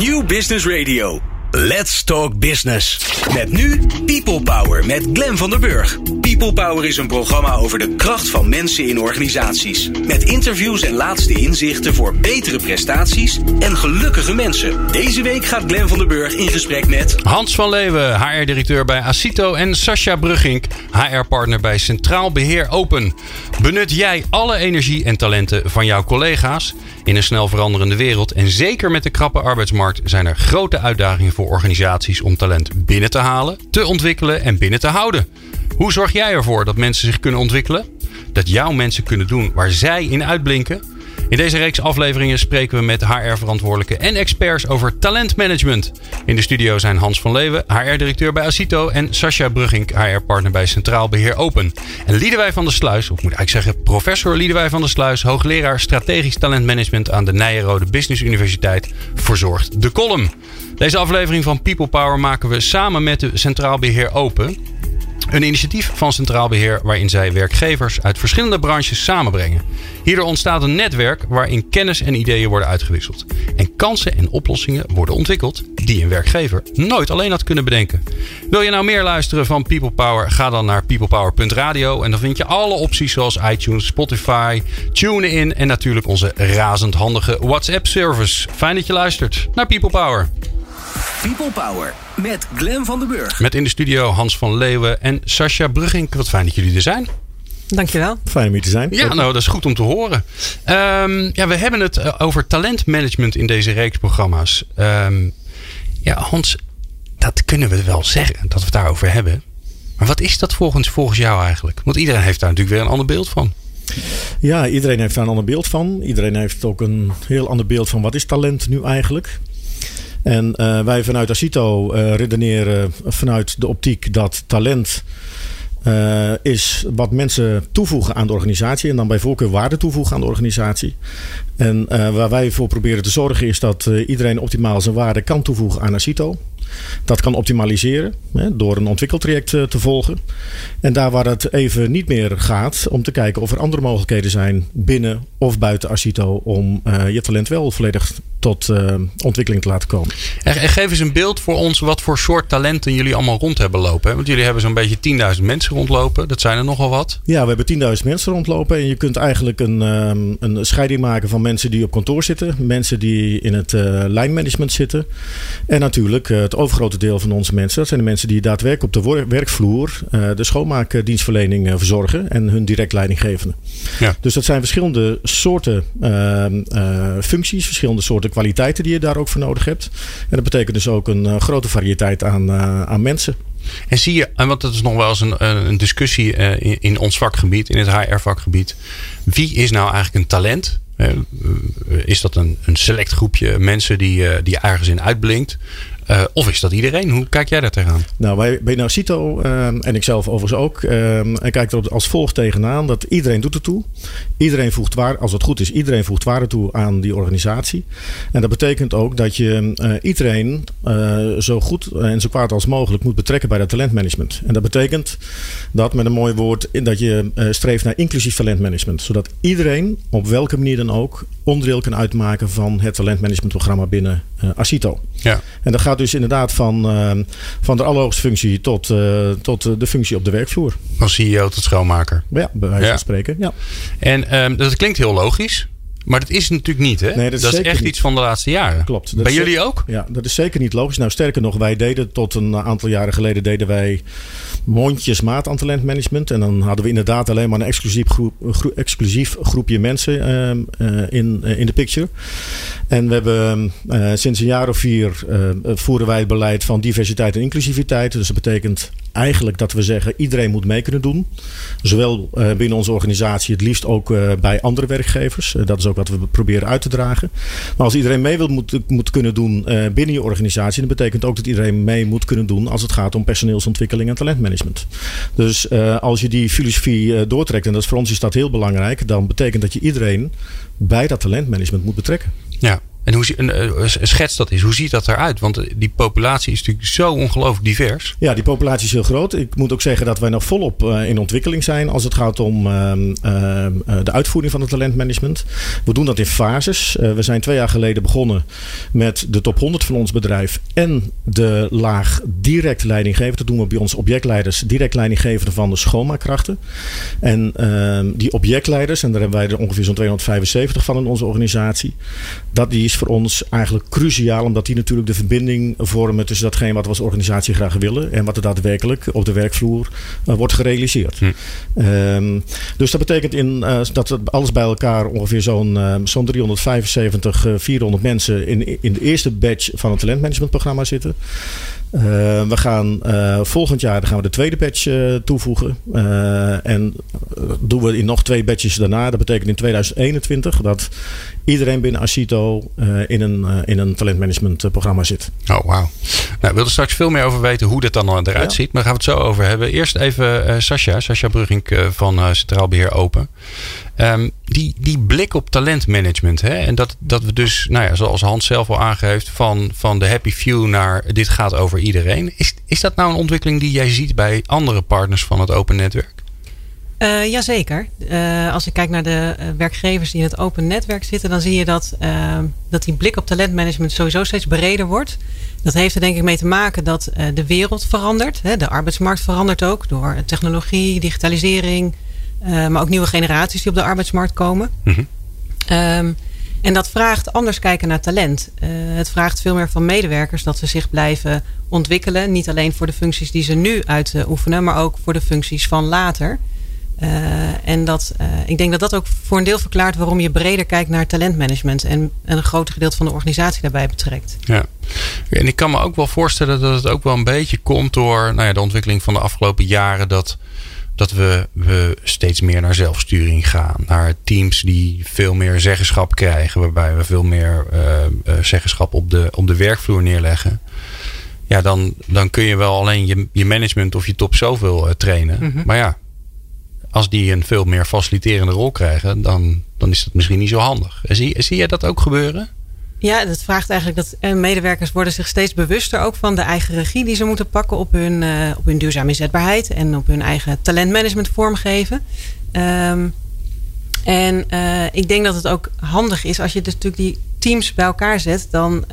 New Business Radio. Let's Talk Business. Met nu People Power met Glen van der Burg. People Power is een programma over de kracht van mensen in organisaties. Met interviews en laatste inzichten voor betere prestaties en gelukkige mensen. Deze week gaat Glen van der Burg in gesprek met... Hans van Leeuwen, HR-directeur bij Acito en Sascha Bruggink, HR-partner bij Centraal Beheer Open. Benut jij alle energie en talenten van jouw collega's? In een snel veranderende wereld en zeker met de krappe arbeidsmarkt zijn er grote uitdagingen voor organisaties om talent binnen te halen, te ontwikkelen en binnen te houden. Hoe zorg jij ervoor dat mensen zich kunnen ontwikkelen? Dat jouw mensen kunnen doen waar zij in uitblinken? In deze reeks afleveringen spreken we met HR-verantwoordelijken en experts over talentmanagement. In de studio zijn Hans van Leeuwen, HR-directeur bij Acito, en Sascha Brugging, HR-partner bij Centraal Beheer Open. En Liedewij van der Sluis, of moet ik eigenlijk zeggen professor Liedewij van der Sluis, hoogleraar strategisch talentmanagement aan de Nijenrode Business Universiteit, verzorgt de column. Deze aflevering van People Power maken we samen met de Centraal Beheer Open. Een initiatief van Centraal Beheer waarin zij werkgevers uit verschillende branches samenbrengen. Hierdoor ontstaat een netwerk waarin kennis en ideeën worden uitgewisseld. En kansen en oplossingen worden ontwikkeld die een werkgever nooit alleen had kunnen bedenken. Wil je nou meer luisteren van People Power? Ga dan naar peoplepower.radio en dan vind je alle opties zoals iTunes, Spotify, TuneIn en natuurlijk onze razend handige WhatsApp service. Fijn dat je luistert naar People Power. People Power met Glen van den Burg. Met in de studio Hans van Leeuwen en Sascha Brugging. Wat fijn dat jullie er zijn. Dankjewel. Fijn om hier te zijn. Ja, nou, dat is goed om te horen. Um, ja, we hebben het eh, over talentmanagement in deze reeks programma's. Um, ja, Hans, dat kunnen we wel zeggen, dat we het daarover hebben. Maar wat is dat volgens, volgens jou eigenlijk? Want iedereen heeft daar natuurlijk weer een ander beeld van. Ja, iedereen heeft daar een ander beeld van. Iedereen heeft ook een heel ander beeld van wat is talent nu eigenlijk. En uh, wij vanuit Acito uh, redeneren vanuit de optiek dat talent uh, is wat mensen toevoegen aan de organisatie. En dan bij voorkeur waarde toevoegen aan de organisatie. En waar wij voor proberen te zorgen is dat iedereen optimaal zijn waarde kan toevoegen aan Acito. Dat kan optimaliseren hè, door een ontwikkeltraject te volgen. En daar waar het even niet meer gaat, om te kijken of er andere mogelijkheden zijn binnen of buiten Acito om je talent wel volledig tot uh, ontwikkeling te laten komen. En, en, geef eens een beeld voor ons wat voor soort talenten jullie allemaal rond hebben lopen. Hè? Want jullie hebben zo'n beetje 10.000 mensen rondlopen. Dat zijn er nogal wat. Ja, we hebben 10.000 mensen rondlopen. En je kunt eigenlijk een, um, een scheiding maken van mensen die op kantoor zitten. Mensen die in het uh, lijnmanagement zitten. En natuurlijk het overgrote deel van onze mensen. Dat zijn de mensen die daadwerkelijk op de werkvloer de schoonmaakdienstverlening verzorgen. En hun direct leiding geven. Ja. Dus dat zijn verschillende soorten uh, functies, verschillende soorten kwaliteiten die je daar ook voor nodig hebt. En dat betekent dus ook een uh, grote variëteit aan, aan mensen. En zie je, en want dat is nog wel eens een, een discussie in, in ons vakgebied, in het HR-vakgebied. Wie is nou eigenlijk een talent? Is dat een, een select groepje mensen die, die ergens in uitblinkt? Uh, of is dat iedereen? Hoe kijk jij daar tegenaan? Nou, wij bij Narcito uh, en ik zelf overigens ook. Uh, en er als volgt tegenaan dat iedereen doet het toe. Iedereen voegt waarde, als het goed is, iedereen voegt waarde toe aan die organisatie. En dat betekent ook dat je iedereen zo goed en zo kwaad als mogelijk moet betrekken bij dat talentmanagement. En dat betekent dat met een mooi woord dat je streeft naar inclusief talentmanagement. Zodat iedereen op welke manier dan ook onderdeel kan uitmaken van het talentmanagementprogramma binnen Acito. Ja. En dat gaat dus inderdaad van, uh, van de allerhoogste functie tot, uh, tot de functie op de werkvloer. Van CEO tot schoonmaker. Ja, bij wijze van spreken. Ja. En um, dat klinkt heel logisch. Maar dat is natuurlijk niet, hè? Nee, dat is, dat is echt niet. iets van de laatste jaren. Klopt. Bij jullie ook? Ja, dat is zeker niet logisch. Nou, sterker nog, wij deden tot een aantal jaren geleden deden wij mondjesmaat aan talentmanagement. En dan hadden we inderdaad alleen maar een exclusief, groep, gro exclusief groepje mensen uh, uh, in, uh, in de picture. En we hebben sinds een jaar of vier voeren wij het beleid van diversiteit en inclusiviteit. Dus dat betekent eigenlijk dat we zeggen iedereen moet mee kunnen doen. Zowel binnen onze organisatie, het liefst ook bij andere werkgevers. dat is ook wat we proberen uit te dragen. Maar als iedereen mee wil moet, moet kunnen doen binnen je organisatie, dan betekent ook dat iedereen mee moet kunnen doen als het gaat om personeelsontwikkeling en talentmanagement. Dus als je die filosofie doortrekt, en dat is voor ons is dat heel belangrijk, dan betekent dat je iedereen bij dat talentmanagement moet betrekken. Ja, En hoe uh, schets dat is? Hoe ziet dat eruit? Want die populatie is natuurlijk zo ongelooflijk divers. Ja, die populatie is heel groot. Ik moet ook zeggen dat wij nog volop uh, in ontwikkeling zijn als het gaat om uh, de uitvoering van het talentmanagement. We doen dat in fases. we zijn twee jaar geleden begonnen met de top 100 van ons bedrijf en de laag direct leidinggever. Dat doen we bij ons objectleiders, direct leidinggevende van de schoonmaakkrachten. En ehm, die objectleiders, en daar hebben wij er ongeveer zo'n 275 van in onze organisatie. Dat die is voor ons eigenlijk cruciaal, omdat die natuurlijk de verbinding vormen tussen datgene wat we als organisatie graag willen en wat er daadwerkelijk op de werkvloer uh, wordt gerealiseerd. Hm. Um, dus dat betekent in, uh, dat alles bij elkaar ongeveer zo'n uh, zo'n 375, 400 mensen in, in de eerste batch van het talentmanagementprogramma zitten. Uh, we gaan uh, volgend jaar gaan we de tweede batch uh, toevoegen. en doen we in nog twee batches daarna. Dat betekent in 2021 dat iedereen binnen Acito in een, in een talentmanagementprogramma zit. Oh, wauw. Nou, ik wil er straks veel meer over weten hoe dit dan eruit ziet. Maar daar gaan we het zo over hebben. Eerst even Sascha, Sascha Brugink van Centraal Beheer Open. Um, die, die blik op talentmanagement. Hè? En dat, dat we dus, nou ja, zoals Hans zelf al aangeeft, van, van de happy few naar dit gaat over iedereen. Is, is dat nou een ontwikkeling die jij ziet bij andere partners van het open netwerk? Uh, jazeker. Uh, als ik kijk naar de uh, werkgevers die in het open netwerk zitten, dan zie je dat, dat die blik op talentmanagement sowieso steeds breder wordt. Dat heeft er denk ik mee te maken dat de wereld verandert. Hè? De arbeidsmarkt verandert ook door technologie, digitalisering, maar ook nieuwe generaties die op de arbeidsmarkt komen. -hmm. Um, en dat vraagt anders kijken naar talent. Het vraagt veel meer van medewerkers dat ze zich blijven ontwikkelen. Niet alleen voor de functies die ze nu uitoefenen, maar ook voor de functies van later. Uh, en dat, uh, ik denk dat dat ook voor een deel verklaart waarom je breder kijkt naar talentmanagement en een groter gedeelte van de organisatie daarbij betrekt. Ja, en ik kan me ook wel voorstellen dat het ook wel een beetje komt door nou ja, de ontwikkeling van de afgelopen jaren dat dat we, we steeds meer naar zelfsturing gaan. Naar teams die veel meer zeggenschap krijgen. Waarbij we veel meer uh, zeggenschap op de, op de werkvloer neerleggen. Ja, dan, dan kun je wel alleen je, je management of je top zoveel uh, trainen. Mhm. Maar ja, als die een veel meer faciliterende rol krijgen, dan, dan is dat misschien niet zo handig. Zie, zie jij dat ook gebeuren? Ja, dat vraagt eigenlijk dat eh, medewerkers worden zich steeds bewuster ook van de eigen regie die ze moeten pakken op hun, uh, op hun duurzame inzetbaarheid en op hun eigen talentmanagement vormgeven. Um, en ik denk dat het ook handig is als je dus natuurlijk die teams bij elkaar zet, dan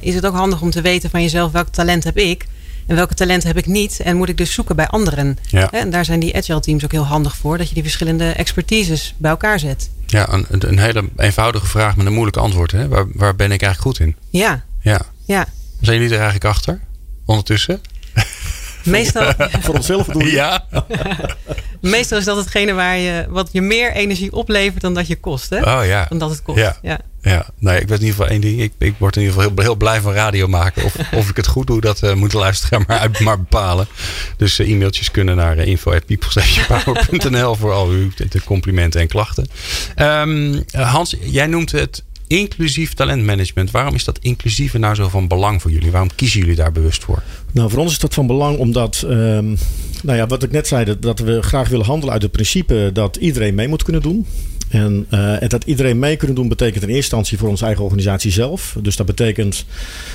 is het ook handig om te weten van jezelf welk talent heb ik en welke talenten heb ik niet en moet ik dus zoeken bij anderen. Ja. En daar zijn die agile teams ook heel handig voor, dat je die verschillende expertises bij elkaar zet. Ja, een, een hele eenvoudige vraag met een moeilijk antwoord. Hè? Waar, waar ben ik eigenlijk goed in? Ja. ja. ja. Zijn jullie er eigenlijk achter ondertussen? Meestal. Voor onszelf doen. Ja. Meestal is dat hetgene waar je, wat je meer energie oplevert dan dat je kost. Hè? Oh ja. Dan dat het kost. Ja. ja. Ja. Nee, ik weet in ieder geval één ding. Ik, ik word in ieder geval heel, heel blij van radio maken. Of, of ik het goed doe, dat uh, moet de luisteraar maar, uit, maar bepalen. Dus uh, e-mailtjes kunnen naar uh, voor al uw complimenten en klachten. Um, Hans, jij noemt het inclusief talentmanagement. Waarom is dat inclusieve nou zo van belang voor jullie? Waarom kiezen jullie daar bewust voor? Nou, voor ons is dat van belang omdat, um, nou ja, wat ik net zei, dat we graag willen handelen uit het principe dat iedereen mee moet kunnen doen. En, uh, en, dat iedereen mee kunnen doen betekent in eerste instantie voor onze eigen organisatie zelf. Dus dat betekent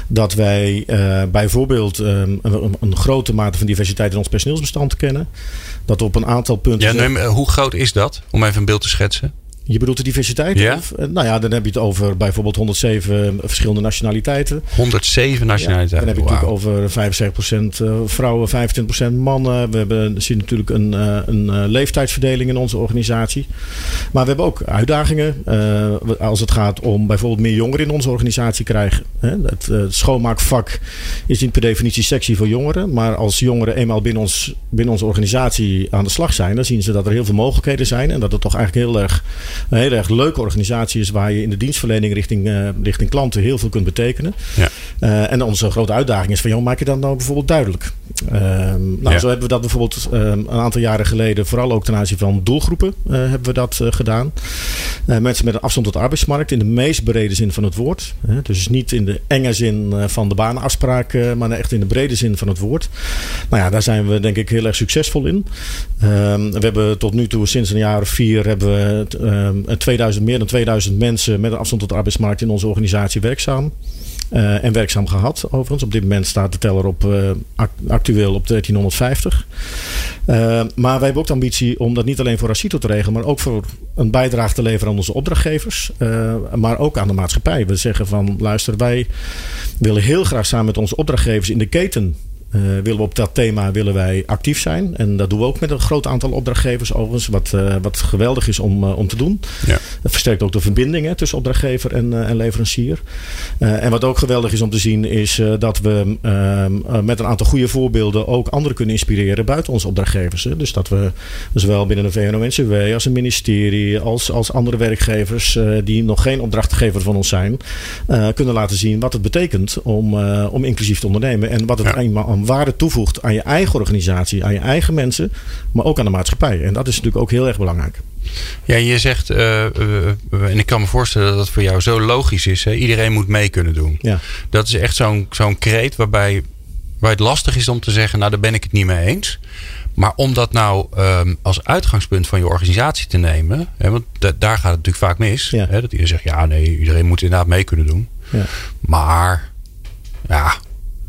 dat wij uh, bijvoorbeeld um, een, een, grote mate van diversiteit in ons personeelsbestand kennen. Dat we op een aantal punten. Ja, neem, hoe groot is dat? Om even een beeld te schetsen. Je bedoelt de diversiteit? Ja. Of, nou ja, dan heb je het over bijvoorbeeld 107 verschillende nationaliteiten. 107 nationaliteiten. dan heb je het natuurlijk over 75% eh, vrouwen, 25% mannen. We hebben, zien natuurlijk een, eh, een eh, leeftijdsverdeling in onze organisatie. Maar we hebben ook uitdagingen. als het gaat om bijvoorbeeld meer jongeren in onze organisatie krijgen. Het, het schoonmaakvak is niet per definitie sexy voor jongeren. Maar als jongeren eenmaal binnen, ons, binnen onze organisatie aan de slag zijn, dan zien ze dat er heel veel mogelijkheden zijn. En dat het toch eigenlijk heel erg een hele erg leuke organisatie is waar je in de dienstverlening richting, uh, richting klanten heel veel kunt betekenen. Ja. Uh, en onze grote uitdaging is van, joh, maak je dat nou bijvoorbeeld duidelijk? Ehm, nou, zo hebben we dat bijvoorbeeld ehm, een aantal jaren geleden, vooral ook ten aanzien van doelgroepen, uh, hebben we dat uh, gedaan. Uh, mensen met een afstand tot de arbeidsmarkt in de meest brede zin van het woord. dus niet in de enge zin van de baanafspraak, maar echt in de brede zin van het woord. Nou ja, daar zijn we denk ik heel erg succesvol in. Um, we hebben tot nu toe, sinds een jaar of vier, hebben we 2000, meer dan 2000 mensen met een afstand tot de arbeidsmarkt in onze organisatie werkzaam. Uh, en werkzaam gehad, overigens. Op dit moment staat de teller op, uh, actueel op 1350. Uh, maar wij hebben ook de ambitie om dat niet alleen voor Asito te regelen, maar ook voor een bijdrage te leveren aan onze opdrachtgevers, maar ook aan de maatschappij. We zeggen van luister, wij willen heel graag samen met onze opdrachtgevers in de keten uh, willen we op dat thema willen wij actief zijn. En dat doen we ook met een groot aantal opdrachtgevers overigens. Wat, uh, wat geweldig is om, uh, om te doen. Ja. Het versterkt ook de verbindingen tussen opdrachtgever en, en leverancier. en wat ook geweldig is om te zien is dat we ehm, met een aantal goede voorbeelden ook anderen kunnen inspireren buiten onze opdrachtgevers. Hè. Dus dat we zowel binnen de VNO-NCW als een ministerie als, als andere werkgevers die nog geen opdrachtgever van ons zijn, kunnen laten zien wat het betekent om, om inclusief te ondernemen. En wat het ja. eenmaal waarde toevoegt aan je eigen organisatie, aan je eigen mensen, maar ook aan de maatschappij. En dat is natuurlijk ook heel erg belangrijk. Ja, je zegt, uh, en ik kan me voorstellen dat het voor jou zo logisch is. Hè? Iedereen moet mee kunnen doen. Ja. Dat is echt zo'n zo'n kreet waarbij waar het lastig is om te zeggen, nou daar ben ik het niet mee eens. Maar om dat nou um, als uitgangspunt van je organisatie te nemen, hè, want daar gaat het natuurlijk vaak mis. Ja. Hè, dat iedereen zegt, ja nee, iedereen moet inderdaad mee kunnen doen. Ja. Maar ja,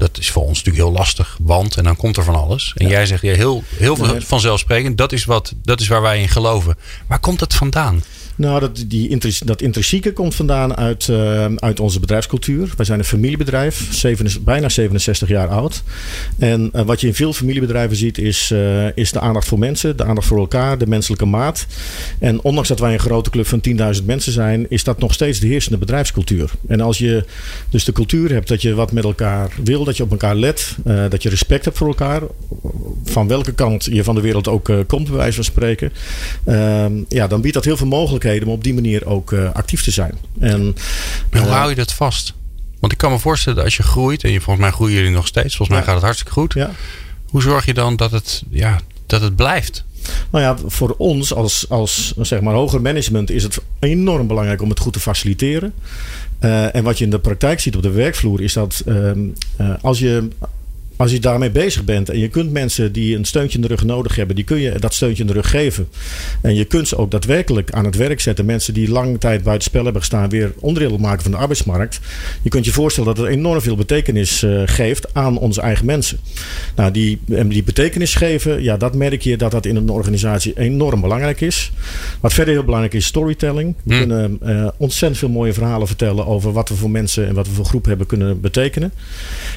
dat is voor ons natuurlijk heel lastig, want en dan komt er van alles. En jij zegt ja, heel, heel veel vanzelfsprekend, dat is, wat, dat is waar wij in geloven. Waar komt dat vandaan? Nou, dat, die, dat intrinsieke komt vandaan uit, uh, uit onze bedrijfscultuur. Wij zijn een familiebedrijf, zeven, bijna 67 jaar oud. En uh, wat je in veel familiebedrijven ziet, is, uh, is de aandacht voor mensen, de aandacht voor elkaar, de menselijke maat. En ondanks dat wij een grote club van 10.000 mensen zijn, is dat nog steeds de heersende bedrijfscultuur. En als je dus de cultuur hebt dat je wat met elkaar wil, dat je op elkaar let, dat je respect hebt voor elkaar, van welke kant je van de wereld ook komt, bij wijze van spreken, ehm, ja, dan biedt dat heel veel mogelijkheden om op die manier ook uh, actief te zijn. En, maar hoe uh, hou je dat vast? Want ik kan me voorstellen dat als je groeit, en volgens mij groeien jullie nog steeds, volgens mij gaat het hartstikke goed. Ja. Hoe zorg je dan dat het, ja, dat het blijft? Nou ja, voor ons als, als zeg maar, hoger management is het enorm belangrijk om het goed te faciliteren. Uh, en wat je in de praktijk ziet op de werkvloer is dat uh, als je als je daarmee bezig bent en je kunt mensen die een steuntje in de rug nodig hebben, die kun je dat steuntje in de rug geven. En je kunt ze ook daadwerkelijk aan het werk zetten. Mensen die lange tijd buiten spel hebben gestaan, weer onderdeel maken van de arbeidsmarkt. Je kunt je voorstellen dat het enorm veel betekenis uh, geeft aan onze eigen mensen. Nou, die, en die betekenis geven, ja, dat merk je dat dat in een organisatie enorm belangrijk is. Wat verder heel belangrijk is, storytelling. We hmm. kunnen uh, ontzettend veel mooie verhalen vertellen over wat we voor mensen en wat we voor groep hebben kunnen betekenen.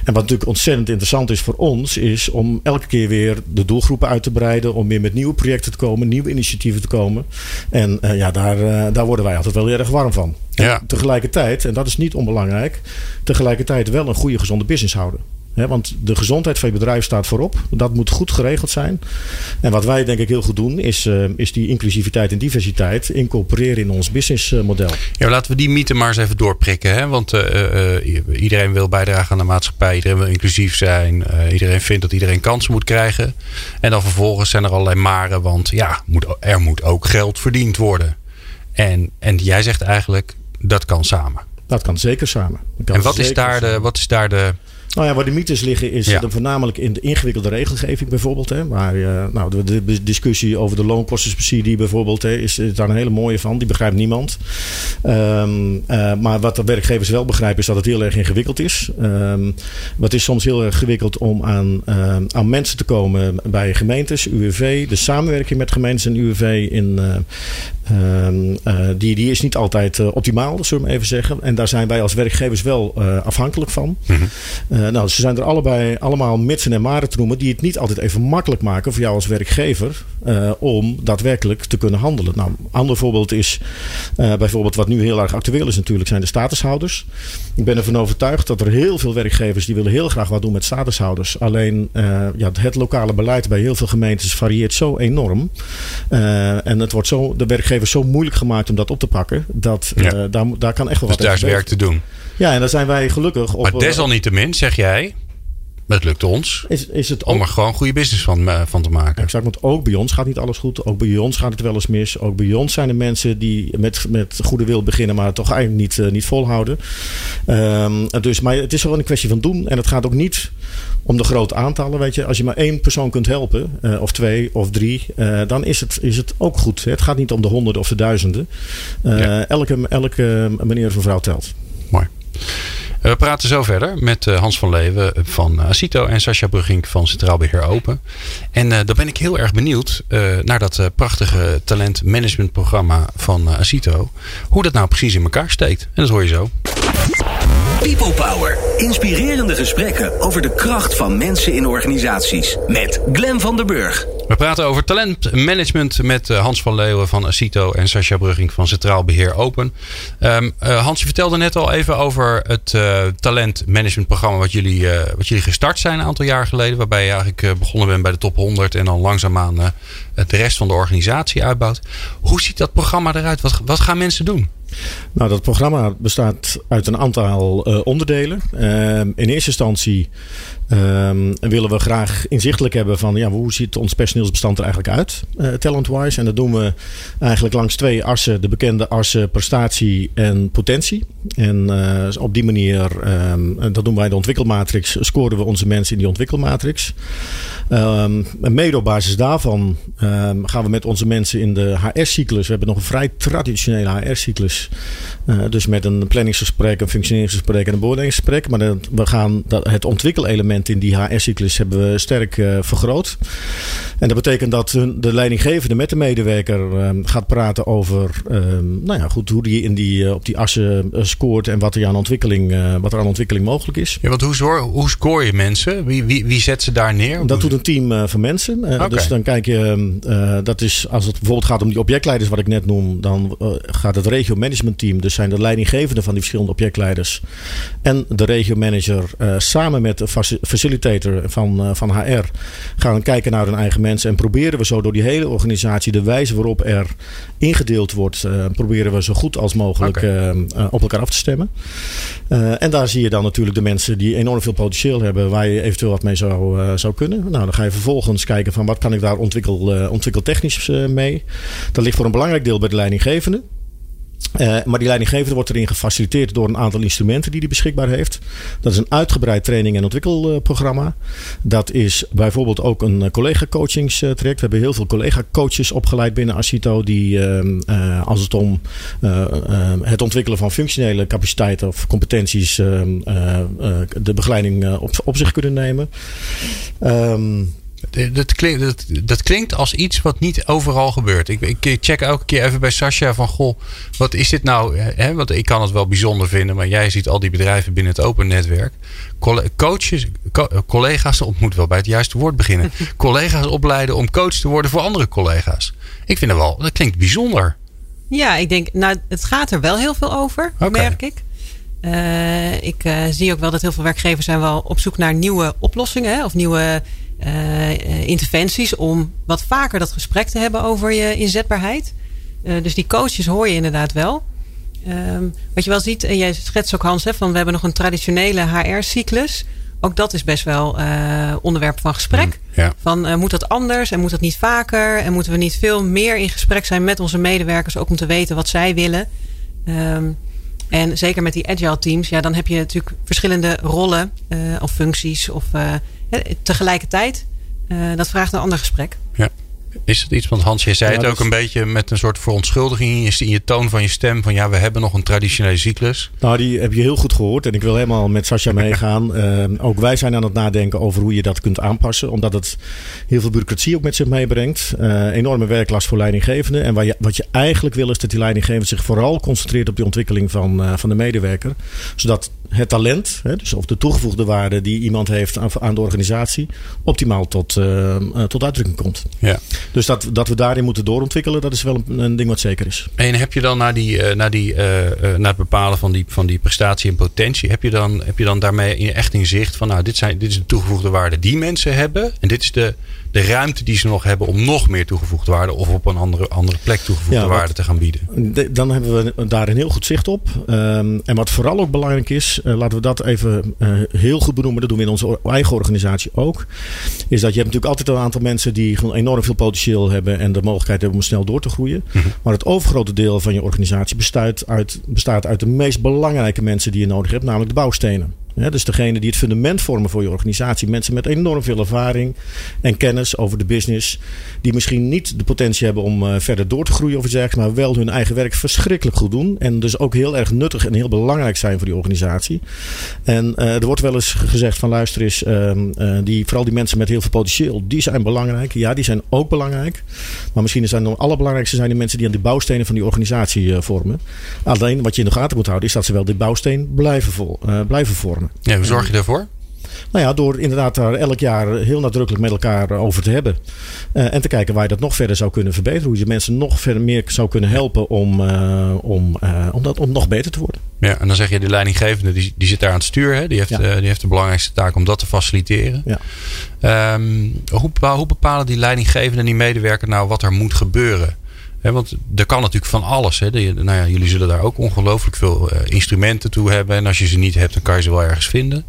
En wat natuurlijk ontzettend interessant is is voor ons is om elke keer weer de doelgroepen uit te breiden. Om weer met nieuwe projecten te komen, nieuwe initiatieven te komen. En uh, ja, daar, uh, daar worden wij altijd wel heel erg warm van. Ja. tegelijkertijd, en dat is niet onbelangrijk, tegelijkertijd wel een goede gezonde business houden want de gezondheid van je bedrijf staat voorop. Dat moet goed geregeld zijn. En wat wij denk ik heel goed doen, is, uh, is die inclusiviteit en diversiteit incorporeren in ons businessmodel. Ja, laten we die mythe maar eens even doorprikken. Hè? Want uh, uh, iedereen wil bijdragen aan de maatschappij. Iedereen wil inclusief zijn. iedereen vindt dat iedereen kansen moet krijgen. En dan vervolgens zijn er allerlei maren. Want ja, moet, er moet ook geld verdiend worden. En, en jij zegt eigenlijk, dat kan samen. Dat kan zeker samen. Kan en wat is, daar de, wat is daar de nou ja, waar de mythes liggen is ja. voornamelijk in de ingewikkelde regelgeving bijvoorbeeld. Hè, waar, uh, nou, de, de, discussie over de loonkostenspecilie bijvoorbeeld hè, is, is daar een hele mooie van. Die begrijpt niemand. Um, uh, maar wat de werkgevers wel begrijpen is dat het heel erg ingewikkeld is. Um, het is soms heel erg ingewikkeld om aan, uh, aan mensen te komen bij gemeentes, UWV. De samenwerking met gemeentes en UWV in, uh, die, die is niet altijd optimaal, zullen we even zeggen. En daar zijn wij als werkgevers wel afhankelijk van. Mm -hmm. Nou, ze zijn er allebei allemaal mitsen en maren te noemen die het niet altijd even makkelijk maken voor jou als werkgever om daadwerkelijk te kunnen handelen. Nou, een ander voorbeeld is bijvoorbeeld wat nu heel erg actueel is natuurlijk, zijn de statushouders. Ik ben ervan overtuigd dat er heel veel werkgevers die willen heel graag wat doen met statushouders. Alleen ja, het lokale beleid bij heel veel gemeentes varieert zo enorm. en het wordt zo, de werkgever zo moeilijk gemaakt om dat op te pakken. Dat, ja. daar, daar kan echt wel dus wat daar is werk te doen. Ja, en daar zijn wij gelukkig op. Maar desalniettemin zeg jij. het lukt ons. Is, is het om er gewoon goede business van, uh, van te maken. Exact, want ook bij ons gaat niet alles goed. Ook bij ons gaat het wel eens mis. Ook bij ons zijn er mensen die met, met goede wil beginnen, maar toch eigenlijk niet, uh, niet volhouden. Um, dus, maar het is gewoon een kwestie van doen. En het gaat ook niet om de grote aantallen. Weet je, als je maar één persoon kunt helpen, uh, of twee of drie, dan is het, is het ook goed. Het gaat niet om de honderden of de duizenden. Ja. Elke, elke meneer of mevrouw telt. Mooi. We praten zo verder met eh, Hans van Leeuwen van eh, Acito en Sascha Brugink van Centraal Beheer Open. En uh, dan ben ik heel erg benieuwd naar dat prachtige talentmanagementprogramma van Acito. Hoe dat nou precies in elkaar steekt. En dat hoor je zo. People Power. Inspirerende gesprekken over de kracht van mensen in organisaties. Met Glen van der Burg. We praten over talentmanagement met Hans van Leeuwen van Acito en Sascha Brugging van Centraal Beheer Open. Um, Hans, je vertelde net al even over het uh, talentmanagementprogramma wat jullie, wat jullie gestart zijn een aantal jaar geleden. Waarbij je eigenlijk begonnen bent bij de top 100 en dan langzaamaan de rest van de organisatie uitbouwt. Hoe ziet dat programma eruit? Wat, wat gaan mensen doen? Nou, dat programma bestaat uit een aantal uh, onderdelen. Uh, in eerste instantie um, willen we graag inzichtelijk hebben van ja, hoe ziet ons personeelsbestand er eigenlijk uit, uh, talent-wise. En dat doen we eigenlijk langs twee assen. De bekende assen prestatie en potentie. En op die manier, um, dat doen wij de ontwikkelmatrix, scoren we onze mensen in die ontwikkelmatrix. Um, mede op basis daarvan gaan we met onze mensen in de HR-cyclus. We hebben nog een vrij traditionele HR-cyclus. Uh, dus met een planningsgesprek, een functioneringsgesprek en een beoordelingsgesprek. Maar we gaan dat, het ontwikkelelement in die HR-cyclus hebben we sterk uh, vergroot. En dat betekent dat de leidinggevende met de medewerker uh, gaat praten over ehm, nou ja, goed, hoe die, in die eh, op die assen scoort en wat er aan ontwikkeling, wat er aan ontwikkeling mogelijk is. Ja, want hoe, scoor, hoe scoor je mensen? Wie, wie, wie zet ze daar neer? Dat doet een team van mensen. Okay. Dus dan kijk je, dat is als het bijvoorbeeld gaat om die objectleiders wat ik net noem, dan gaat het regio managementteam, dus zijn de leidinggevende van die verschillende objectleiders en de regiomanager uh, samen met de facilitator van, uh, van HR gaan kijken naar hun eigen mensen en proberen we zo door die hele organisatie de wijze waarop er ingedeeld wordt, uh, proberen we zo goed als mogelijk okay. op elkaar af te stemmen. en daar zie je dan natuurlijk de mensen die enorm veel potentieel hebben waar je eventueel wat mee zou, zou kunnen. Nou, dan ga je vervolgens kijken van wat kan ik daar ontwikkel, ontwikkeltechnisch mee. Dat ligt voor een belangrijk deel bij de leidinggevende. Uh, maar die leidinggevende wordt erin gefaciliteerd door een aantal instrumenten die hij beschikbaar heeft. Dat is een uitgebreid training- en ontwikkelprogramma. Dat is bijvoorbeeld ook een collega-coachingstraject. We hebben heel veel collega-coaches opgeleid binnen Acito. Die uh, als het om het ontwikkelen van functionele capaciteiten of competenties de begeleiding op, op zich kunnen nemen. Um, dat klinkt, dat, dat klinkt als iets wat niet overal gebeurt. Ik, ik check elke keer even bij Sascha van... Goh, wat is dit nou? Want ik kan het wel bijzonder vinden... maar jij ziet al die bedrijven binnen het open netwerk. Coaches, collega's, op moet wel bij het juiste woord beginnen. collega's opleiden om coach te worden voor andere collega's. Ik vind het wel, dat klinkt bijzonder. Ja, ik denk, nou, het gaat er wel heel veel over, okay. merk ik. Uh, ik uh, zie ook wel dat heel veel werkgevers zijn wel op zoek naar nieuwe oplossingen hè, of nieuwe uh, interventies om wat vaker dat gesprek te hebben over je inzetbaarheid. Uh, dus die coaches hoor je inderdaad wel. Um, wat je wel ziet, en jij schetst ook Hans, hè, van we hebben nog een traditionele HR-cyclus. Ook dat is best wel uh, onderwerp van gesprek. Mm, ja. Van moet dat anders en moet dat niet vaker? En moeten we niet veel meer in gesprek zijn met onze medewerkers, ook om te weten wat zij willen? Um, en zeker met die agile teams, ja, dan heb je natuurlijk verschillende rollen of functies of tegelijkertijd, uh, dat vraagt een ander gesprek. Ja. Is het iets, want Hans, je zei ja, het ook een beetje met een soort verontschuldiging in je toon van je stem. Van ja, we hebben nog een traditionele cyclus. Nou, die heb je heel goed gehoord. En ik wil helemaal met Sascha meegaan. Uh, ook wij zijn aan het nadenken over hoe je dat kunt aanpassen. Omdat het heel veel bureaucratie ook met zich meebrengt. Uh, enorme werklast voor leidinggevenden. En wat je, wat je eigenlijk wil is dat die leidinggevende zich vooral concentreert op de ontwikkeling van, uh, van de medewerker. Zodat het talent, hè, dus of de toegevoegde waarde die iemand heeft aan, aan de organisatie, optimaal tot, uh, tot uitdrukking komt. Ja. Dus dat, dat we daarin moeten doorontwikkelen, dat is wel een, een ding wat zeker is. En heb je dan naar, die, uh, naar, die, naar het bepalen van die, van die prestatie en potentie, heb je dan, heb je dan daarmee echt in zicht van, nou, dit, zijn, dit is de toegevoegde waarde die mensen hebben en dit is de de ruimte die ze nog hebben om nog meer toegevoegde waarde of op een andere, andere plek toegevoegde ja, waarde te gaan bieden. De, dan hebben we daar een heel goed zicht op. Um, en wat vooral ook belangrijk is, laten we dat even heel goed benoemen. Dat doen we in onze eigen organisatie ook. Is dat je hebt natuurlijk altijd een aantal mensen die gewoon enorm veel potentieel hebben en de mogelijkheid hebben om snel door te groeien. Mhm. Maar het overgrote deel van je organisatie bestaat uit, bestaat uit de meest belangrijke mensen die je nodig hebt, namelijk de bouwstenen. Ja, dus degene die het fundament vormen voor je organisatie. Mensen met enorm veel ervaring en kennis over de business. Die misschien niet de potentie hebben om uh, verder door te groeien of iets dergelijks. Maar wel hun eigen werk verschrikkelijk goed doen. En dus ook heel erg nuttig en heel belangrijk zijn voor die organisatie. En uh, er wordt wel eens gezegd van luister eens. Uh, die, vooral die mensen met heel veel potentieel. Die zijn belangrijk. Ja, die zijn ook belangrijk. Maar misschien zijn de allerbelangrijkste zijn de mensen die aan de bouwstenen van die organisatie vormen. Alleen wat je in de gaten moet houden is dat ze wel die bouwsteen blijven, vol, blijven vormen. Ja, hoe zorg je daarvoor? Nou ja, door inderdaad daar elk jaar heel nadrukkelijk met elkaar over te hebben. Uh, en te kijken waar je dat nog verder zou kunnen verbeteren. Hoe je mensen nog verder meer zou kunnen helpen om, uh, om, uh, om, dat, om nog beter te worden. Ja, en dan zeg je de leidinggevende, die, die zit daar aan het stuur. Hè? Die, heeft, ja. die heeft de belangrijkste taak om dat te faciliteren. Ja. Um, hoe, hoe bepalen die leidinggevenden en die medewerker nou wat er moet gebeuren? Want er kan natuurlijk van alles. He. nou ja, jullie zullen daar ook ongelooflijk veel uh, instrumenten toe hebben. En als je ze niet hebt, dan kan je ze wel ergens vinden.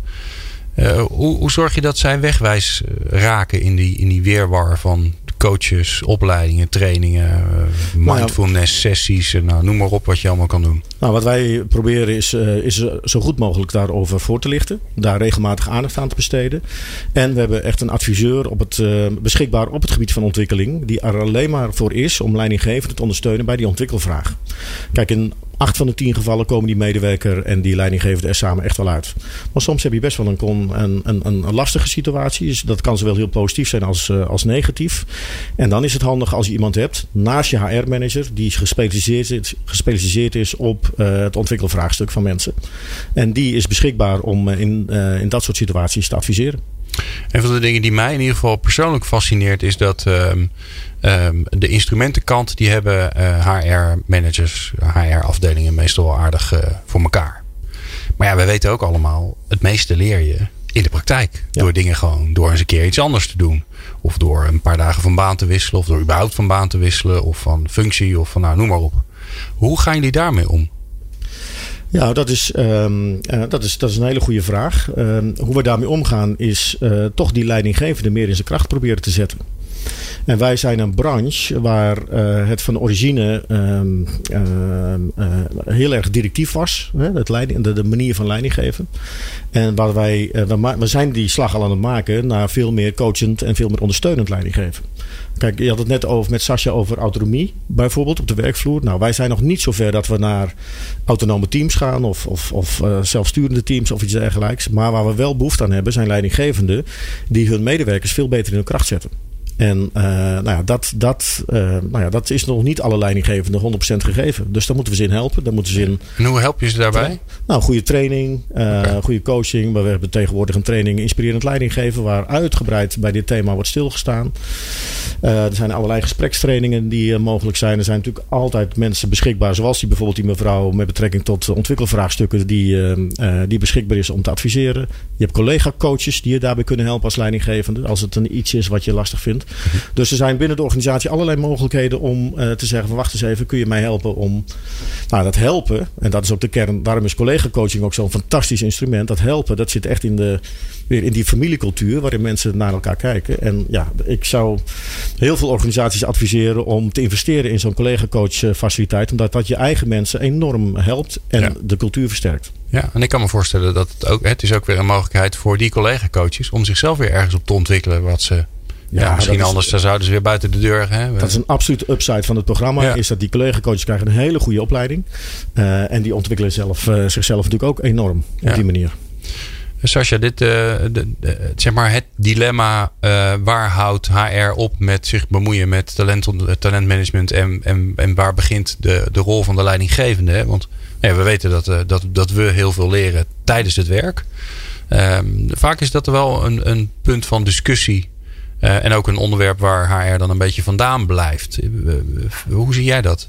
Uh, hoe, hoe, zorg je dat zij wegwijs eh, raken in die, in die weerwar van coaches, opleidingen, trainingen, eh, nou mindfulness sessies. Nou, noem maar op wat je allemaal kan doen. Nou, wat wij proberen is, uh, is zo goed mogelijk daarover voor te lichten. Daar regelmatig aandacht aan te besteden. En we hebben echt een adviseur op het, uh, beschikbaar op het gebied van ontwikkeling. Die er alleen maar voor is om leidinggevenden te ondersteunen bij die ontwikkelvraag. Kijk, in acht van de tien gevallen komen die medewerker en die leidinggevende er samen echt wel uit. Maar soms heb je best wel een, een, een, een lastige situatie. Dus dat kan zowel heel positief zijn als, als negatief. En dan is het handig als je iemand hebt naast je HR-manager die gespecialiseerd is, gespecialiseerd is op uh, het ontwikkelvraagstuk van mensen. En die is beschikbaar om uh, in, in dat soort situaties te adviseren. Een van de dingen die mij in ieder geval persoonlijk fascineert is dat um, um, de instrumentenkant die hebben HR-managers, HR-afdelingen meestal wel aardig voor elkaar. Maar ja, we weten ook allemaal, het meeste leer je in de praktijk. Door dingen gewoon, door eens een keer iets anders te doen. Of door een paar dagen van baan te wisselen. Of door überhaupt van baan te wisselen. Of van functie. Of van nou, noem maar op. Hoe gaan jullie daarmee om? Ja, dat is, um, uh, dat is, dat is een hele goede vraag. Um, hoe we daarmee omgaan is uh, toch die leidinggevende meer in zijn kracht proberen te zetten. En wij zijn een branche waar uh, het van origine um, uh, heel erg directief was. Hè, het leiding, de, manier van leiding geven. En waar wij, we, we, zijn die slag al aan het maken naar veel meer coachend en veel meer ondersteunend leiding geven. Kijk, je had het net over, met Sascha over autonomie, bijvoorbeeld op de werkvloer. Nou, wij zijn nog niet zover dat we naar autonome teams gaan of, of, of zelfsturende teams of iets dergelijks. Maar waar we wel behoefte aan hebben, zijn leidinggevenden die hun medewerkers veel beter in hun kracht zetten. En uh, nou ja, dat, dat, uh, nou ja, dat is nog niet alle leidinggevenden 100% gegeven. Dus daar moeten we ze in helpen. Daar moeten ze in, en hoe help je ze daarbij? Nou, goede training, uh, okay. goede coaching. Maar we hebben tegenwoordig een training inspirerend leidinggeven... waar uitgebreid bij dit thema wordt stilgestaan. er zijn allerlei gesprekstrainingen die mogelijk zijn. Er zijn natuurlijk altijd mensen beschikbaar... zoals die bijvoorbeeld die mevrouw met betrekking tot ontwikkelvraagstukken... die, die beschikbaar is om te adviseren. Je hebt collega-coaches die je daarbij kunnen helpen als leidinggevende... als het een iets is wat je lastig vindt. Dus er zijn binnen de organisatie allerlei mogelijkheden om uh, te zeggen van wacht eens even, kun je mij helpen om nou, dat helpen. En dat is ook de kern. Daarom is collega coaching ook zo'n fantastisch instrument. Dat helpen, dat zit echt in, de, weer in die familiecultuur waarin mensen naar elkaar kijken. En ja, ik zou heel veel organisaties adviseren om te investeren in zo'n collega coach eh, faciliteit. Omdat dat je eigen mensen enorm helpt en ja. de cultuur versterkt. Ja, en ik kan me voorstellen dat het ook, het is ook weer een mogelijkheid voor die collega coaches om zichzelf weer ergens op te ontwikkelen wat ze ja, ja misschien anders is, zouden ze weer buiten de deur. Hè? Dat is een absolute upside van het programma. Ja. Is dat die collega-coaches krijgen een hele goede opleiding. Uh, en die ontwikkelen zelf, uh, zichzelf natuurlijk ook enorm op die manier. Sascha, dit, uh, de, de, zeg maar het dilemma waar houdt HR op met zich bemoeien met talent, talentmanagement en, en, en waar begint de, de rol van de leidinggevende? Hè? Want ja, we weten dat, dat, dat we heel veel leren tijdens het werk. Um, vaak is dat wel een, een punt van discussie en ook een onderwerp waar HR dan een beetje vandaan blijft. Hoe zie jij dat?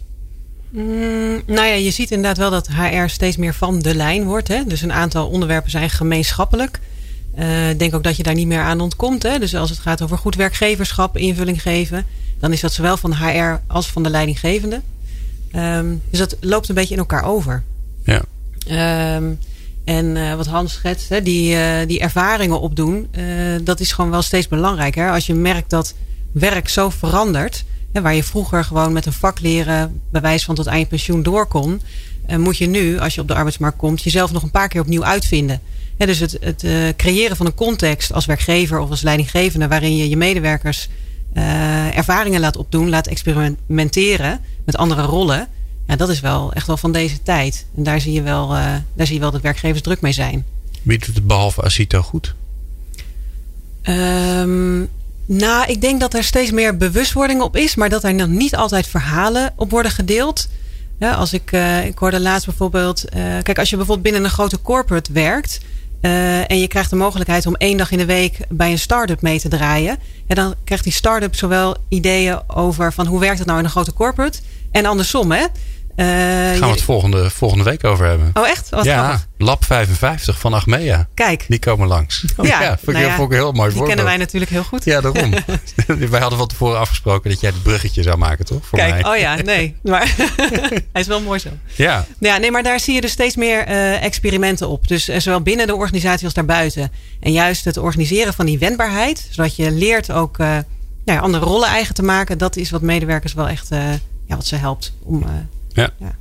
Mm, nou ja, je ziet inderdaad wel dat HR steeds meer van de lijn wordt. Hè? Dus een aantal onderwerpen zijn gemeenschappelijk. Uh, ik denk ook dat je daar niet meer aan ontkomt. Hè? Dus als het gaat over goed werkgeverschap, invulling geven, dan is dat zowel van HR als van de leidinggevende. Um, dus dat loopt een beetje in elkaar over. Ja. Um, En wat Hans schetst, hè, die, die ervaringen opdoen, dat is gewoon wel steeds belangrijker. Als je merkt dat werk zo verandert, hè, waar je vroeger gewoon met een vak leren, bewijs van tot aan je pensioen door kon, moet je nu, als je op de arbeidsmarkt komt, jezelf nog een paar keer opnieuw uitvinden. dus het, het creëren van een context als werkgever of als leidinggevende waarin je je medewerkers ervaringen laat opdoen, laat experimenteren met andere rollen. Ja, dat is wel echt wel van deze tijd. En daar zie je wel, uh, daar zie je wel dat werkgevers druk mee zijn. Wie doet het behalve Asito goed? Um, nou, ik denk dat er steeds meer bewustwording op is, maar dat er nog niet altijd verhalen op worden gedeeld. Ja, als ik, uh, ik hoorde laatst bijvoorbeeld. Uh, kijk, als je bijvoorbeeld binnen een grote corporate werkt. Uh, en je krijgt de mogelijkheid om één dag in de week bij een start-up mee te draaien. En dan krijgt die start-up zowel ideeën over van hoe werkt het nou in een grote corporate. En andersom, hè? Uh, Gaan we het volgende, volgende week over hebben. Oh, echt? Wat ja, Lab 55 van Achmea. Kijk. Die komen langs. Ja, ja vond, nou ja, vond ik heel mooi Die kennen wij natuurlijk heel goed. Ja, daarom. wij hadden van tevoren afgesproken dat jij het bruggetje zou maken, toch? Voor Kijk, mij. oh ja, nee. Maar hij is wel mooi zo. Ja. ja. Nee, maar daar zie je dus steeds meer uh, experimenten op. Dus uh, zowel binnen de organisatie als daarbuiten. En juist het organiseren van die wendbaarheid. Zodat je leert ook nou andere rollen eigen te maken. Dat is wat medewerkers wel echt ja, wat ze helpt om... ja. ja.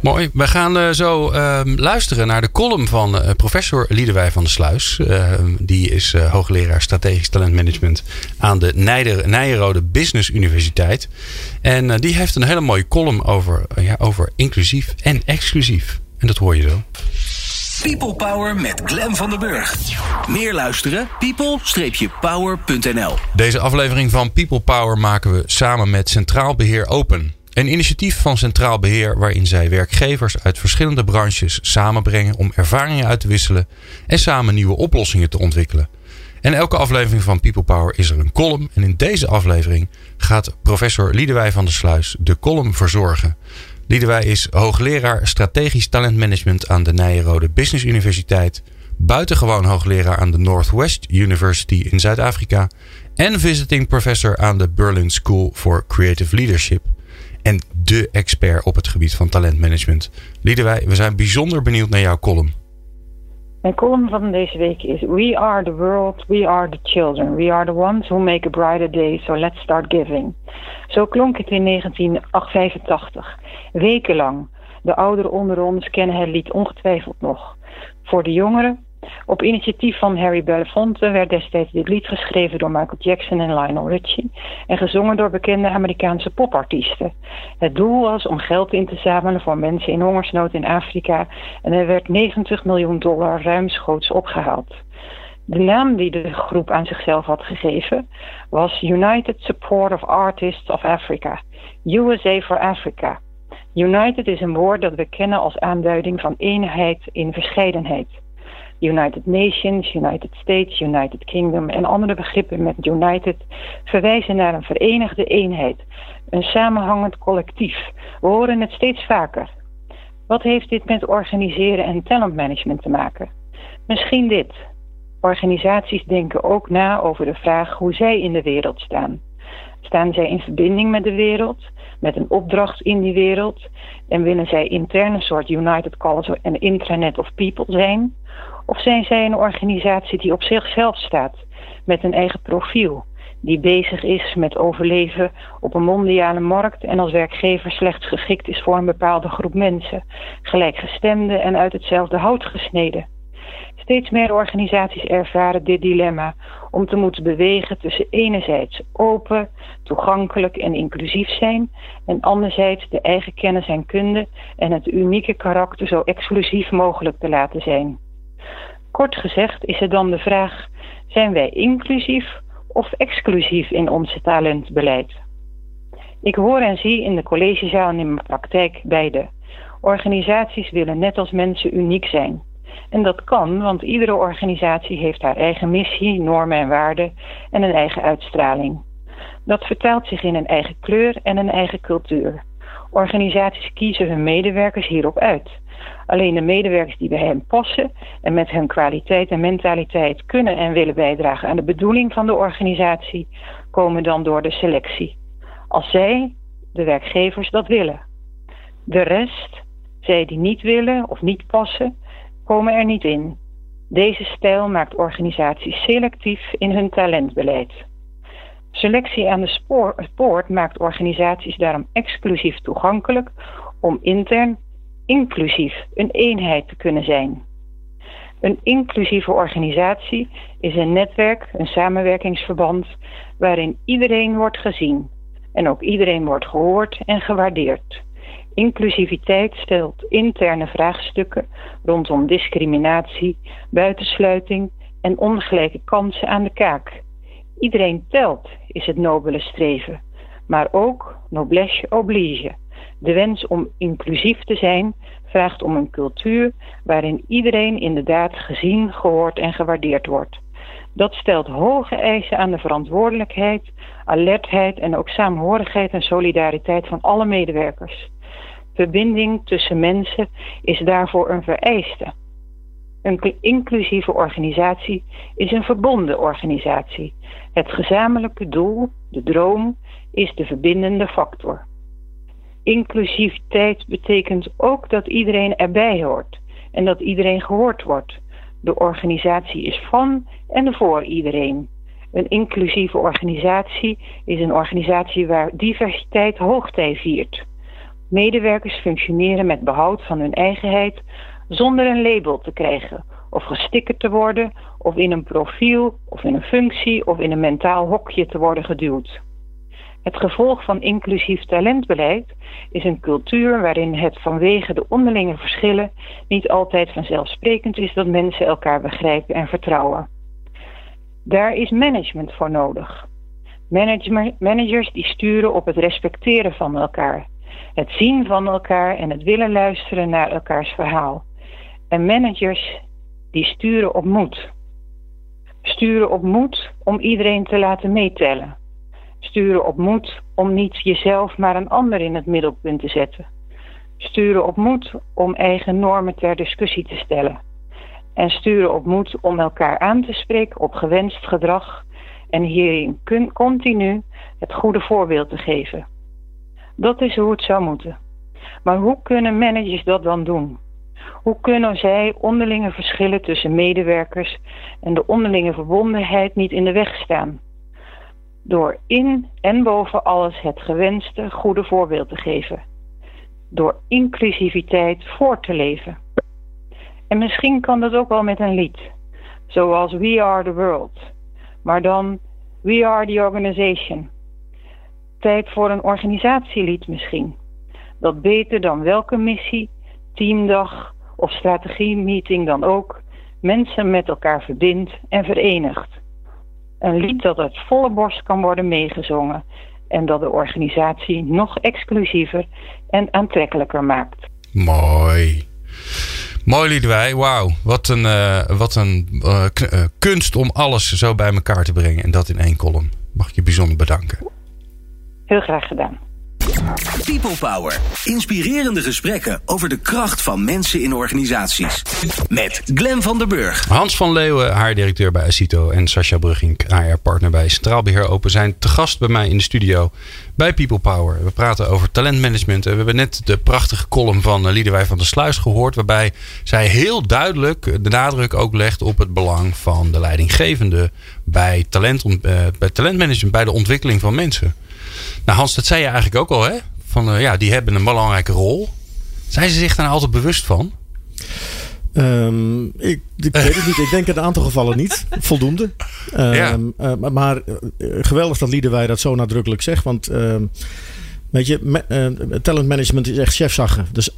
Mooi. We gaan uh, zo uh, luisteren naar de column van uh, professor Liedewij van der Sluis. Ehm, die is eh, hoogleraar strategisch talentmanagement aan de Nijder, Nijenrode Business Universiteit. En die heeft een hele mooie column over, ja, over inclusief en exclusief. En dat hoor je zo. People Power met Glen van der Burg. Meer luisteren? people-power.nl Deze aflevering van People Power maken we samen met Centraal Beheer Open. Een initiatief van Centraal Beheer waarin zij werkgevers uit verschillende branches samenbrengen om ervaringen uit te wisselen en samen nieuwe oplossingen te ontwikkelen. En elke aflevering van People Power is er een column. En in deze aflevering gaat professor Liedewij van der Sluis de column verzorgen. Liedewij is hoogleraar strategisch talentmanagement aan de Nijenrode Business Universiteit. Buitengewoon hoogleraar aan de Northwest University in Zuid-Afrika. En visiting professor aan de Berlin School for Creative Leadership en de expert op het gebied van talentmanagement. Liedewij, we zijn bijzonder benieuwd naar jouw column. Mijn column van deze week is We are the world, we are the children. We are the ones who make a brighter day, so let's start giving. Zo klonk het in 1985. Wekenlang. De ouderen onder ons kennen het lied ongetwijfeld nog. Voor de jongeren op initiatief van Harry Belafonte werd destijds dit lied geschreven door Michael Jackson en Lionel Richie en gezongen door bekende Amerikaanse popartiesten. Het doel was om geld in te zamelen voor mensen in hongersnood in Afrika en er werd 90 miljoen dollar ruimschoots opgehaald. De naam die de groep aan zichzelf had gegeven was United Support of Artists of Africa, USA for Africa. United is een woord dat we kennen als aanduiding van eenheid in verscheidenheid. United Nations, United States, United Kingdom en andere begrippen met United verwijzen naar een verenigde eenheid, een samenhangend collectief. We horen het steeds vaker. Wat heeft dit met organiseren en talentmanagement te maken? Misschien dit. Organisaties denken ook na over de vraag hoe zij in de wereld staan. Staan zij in verbinding met de wereld, met een opdracht in die wereld? En willen zij intern een soort United College en intranet of people zijn? Of zijn zij een organisatie die op zichzelf staat, met een eigen profiel, die bezig is met overleven op een mondiale markt en als werkgever slechts geschikt is voor een bepaalde groep mensen, gelijkgestemde en uit hetzelfde hout gesneden? Steeds meer organisaties ervaren dit dilemma om te moeten bewegen tussen enerzijds open, toegankelijk en inclusief zijn en anderzijds de eigen kennis en kunde en het unieke karakter zo exclusief mogelijk te laten zijn. Kort gezegd is het dan de vraag: zijn wij inclusief of exclusief in ons talentbeleid? Ik hoor en zie in de collegezaal en in mijn praktijk beide. Organisaties willen net als mensen uniek zijn. En dat kan, want iedere organisatie heeft haar eigen missie, normen en waarden en een eigen uitstraling. Dat vertaalt zich in een eigen kleur en een eigen cultuur. Organisaties kiezen hun medewerkers hierop uit. Alleen de medewerkers die bij hen passen en met hun kwaliteit en mentaliteit kunnen en willen bijdragen aan de bedoeling van de organisatie, komen dan door de selectie. Als zij, de werkgevers, dat willen. De rest, zij die niet willen of niet passen, komen er niet in. Deze stijl maakt organisaties selectief in hun talentbeleid. Selectie aan de poort maakt organisaties daarom exclusief toegankelijk om intern inclusief een eenheid te kunnen zijn. Een inclusieve organisatie is een netwerk, een samenwerkingsverband waarin iedereen wordt gezien en ook iedereen wordt gehoord en gewaardeerd. Inclusiviteit stelt interne vraagstukken rondom discriminatie, buitensluiting en ongelijke kansen aan de kaak. Iedereen telt is het nobele streven, maar ook noblesse oblige. De wens om inclusief te zijn vraagt om een cultuur waarin iedereen inderdaad gezien, gehoord en gewaardeerd wordt. Dat stelt hoge eisen aan de verantwoordelijkheid, alertheid en ook saamhorigheid en solidariteit van alle medewerkers. Verbinding tussen mensen is daarvoor een vereiste. Een inclusieve organisatie is een verbonden organisatie. Het gezamenlijke doel, de droom, is de verbindende factor. Inclusiviteit betekent ook dat iedereen erbij hoort en dat iedereen gehoord wordt. De organisatie is van en voor iedereen. Een inclusieve organisatie is een organisatie waar diversiteit hoogtij viert. Medewerkers functioneren met behoud van hun eigenheid zonder een label te krijgen of gestickerd te worden of in een profiel of in een functie of in een mentaal hokje te worden geduwd. Het gevolg van inclusief talentbeleid is een cultuur waarin het vanwege de onderlinge verschillen niet altijd vanzelfsprekend is dat mensen elkaar begrijpen en vertrouwen. Daar is management voor nodig. Managers die sturen op het respecteren van elkaar, het zien van elkaar en het willen luisteren naar elkaars verhaal. En managers die sturen op moed. Sturen op moed om iedereen te laten meetellen. Sturen op moed om niet jezelf maar een ander in het middelpunt te zetten. Sturen op moed om eigen normen ter discussie te stellen. En sturen op moed om elkaar aan te spreken op gewenst gedrag en hierin continu het goede voorbeeld te geven. Dat is hoe het zou moeten. Maar hoe kunnen managers dat dan doen? Hoe kunnen zij onderlinge verschillen tussen medewerkers en de onderlinge verbondenheid niet in de weg staan? Door in en boven alles het gewenste goede voorbeeld te geven. Door inclusiviteit voor te leven. En misschien kan dat ook wel met een lied. Zoals We Are the World. Maar dan We Are the Organization. Tijd voor een organisatielied misschien. Dat beter dan welke missie, teamdag of strategie-meeting dan ook mensen met elkaar verbindt en verenigt. Een lied dat uit volle borst kan worden meegezongen en dat de organisatie nog exclusiever en aantrekkelijker maakt. Mooi. Mooi Liedewij, wauw. Wat een, uh, wat een uh, kunst om alles zo bij elkaar te brengen en dat in één column. Mag ik je bijzonder bedanken. Heel graag gedaan. People Power. Inspirerende gesprekken over de kracht van mensen in organisaties. Met Glen van der Burg. Hans van Leeuwen, haar directeur bij Acito. En Sascha Brugging, HR-partner bij Centraal Beheer Open. Zijn te gast bij mij in de studio bij People Power. We praten over talentmanagement. We hebben net de prachtige column van eh, Liedewij van der Sluis gehoord. Waarbij zij heel duidelijk de nadruk ook legt op het belang van de leidinggevende. Bij, talent, eh, bij talentmanagement, bij de ontwikkeling van mensen. Nou Hans, dat zei je eigenlijk ook al hè? Van uh, ja, die hebben een belangrijke rol. Zijn ze zich daar altijd bewust van? Um, ik, ik, weet het niet. Ik denk in een aantal gevallen niet. Voldoende. Um, ja. uh, maar uh, geweldig dat Liederwij dat zo nadrukkelijk zegt. Want uh, weet je, talentmanagement is echt chefzaggen. Dus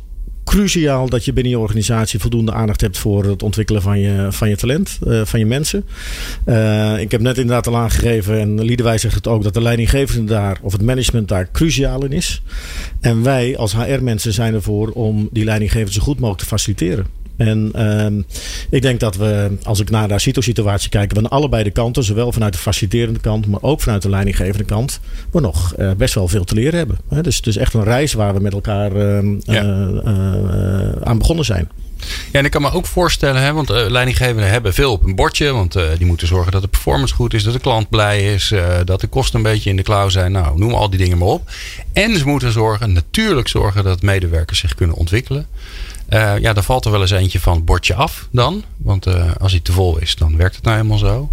cruciaal dat je binnen je organisatie voldoende aandacht hebt voor het ontwikkelen van je, van je talent, uh, van je mensen. Uh, ik heb net inderdaad al aangegeven, en Liedewij zegt het ook, dat de leidinggevende daar, of het management daar cruciaal in is. En wij als HR-mensen zijn ervoor om die leidinggevende zo goed mogelijk te faciliteren. En uh, ik denk dat we, als ik naar de Acito-situatie kijk, van allebei de kanten, zowel vanuit de faciliterende kant, maar ook vanuit de leidinggevende kant, we nog uh, best wel veel te leren hebben. He, dus het is echt een reis waar we met elkaar uh, ja. uh, aan begonnen zijn. Ja, en ik kan me ook voorstellen, hè, want uh, leidinggevenden hebben veel op een bordje. Want uh, die moeten zorgen dat de performance goed is, dat de klant blij is, uh, dat de kosten een beetje in de klauw zijn. Nou, noem al die dingen maar op. En ze moeten zorgen, natuurlijk zorgen dat medewerkers zich kunnen ontwikkelen. Uh, ja, dan valt er wel eens eentje van het bordje af dan. Want uh, als hij te vol is, dan werkt het nou helemaal zo.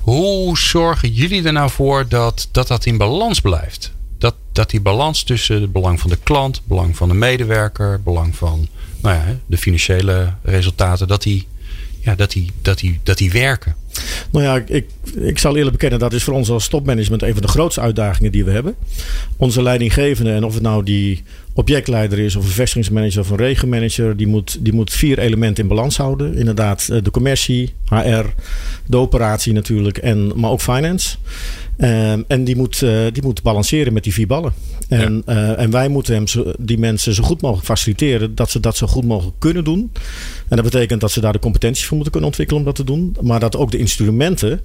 Hoe zorgen jullie er nou voor dat dat, dat in balans blijft? Dat, dat die balans tussen het belang van de klant, het belang van de medewerker, het belang van nou ja, de financiële resultaten, dat die, ja, dat die, dat die, dat die werken. Nou ja, ik, ik zal eerlijk bekennen, dat is voor ons als topmanagement een van de grootste uitdagingen die we hebben. Onze leidinggevende, en of het nou die objectleider is, of een vestigingsmanager of een regenmanager, die moet, die moet vier elementen in balans houden. Inderdaad, eh, de commercie, HR, de operatie natuurlijk, en, maar ook finance. Um, en die moet, uh, die moet balanceren met die vier ballen. En, ja. uh, en wij moeten hem die mensen zo goed mogelijk faciliteren dat ze dat zo goed mogelijk kunnen doen. En dat betekent dat ze daar de competenties voor moeten kunnen ontwikkelen om dat te doen. Maar dat ook de instrumenten.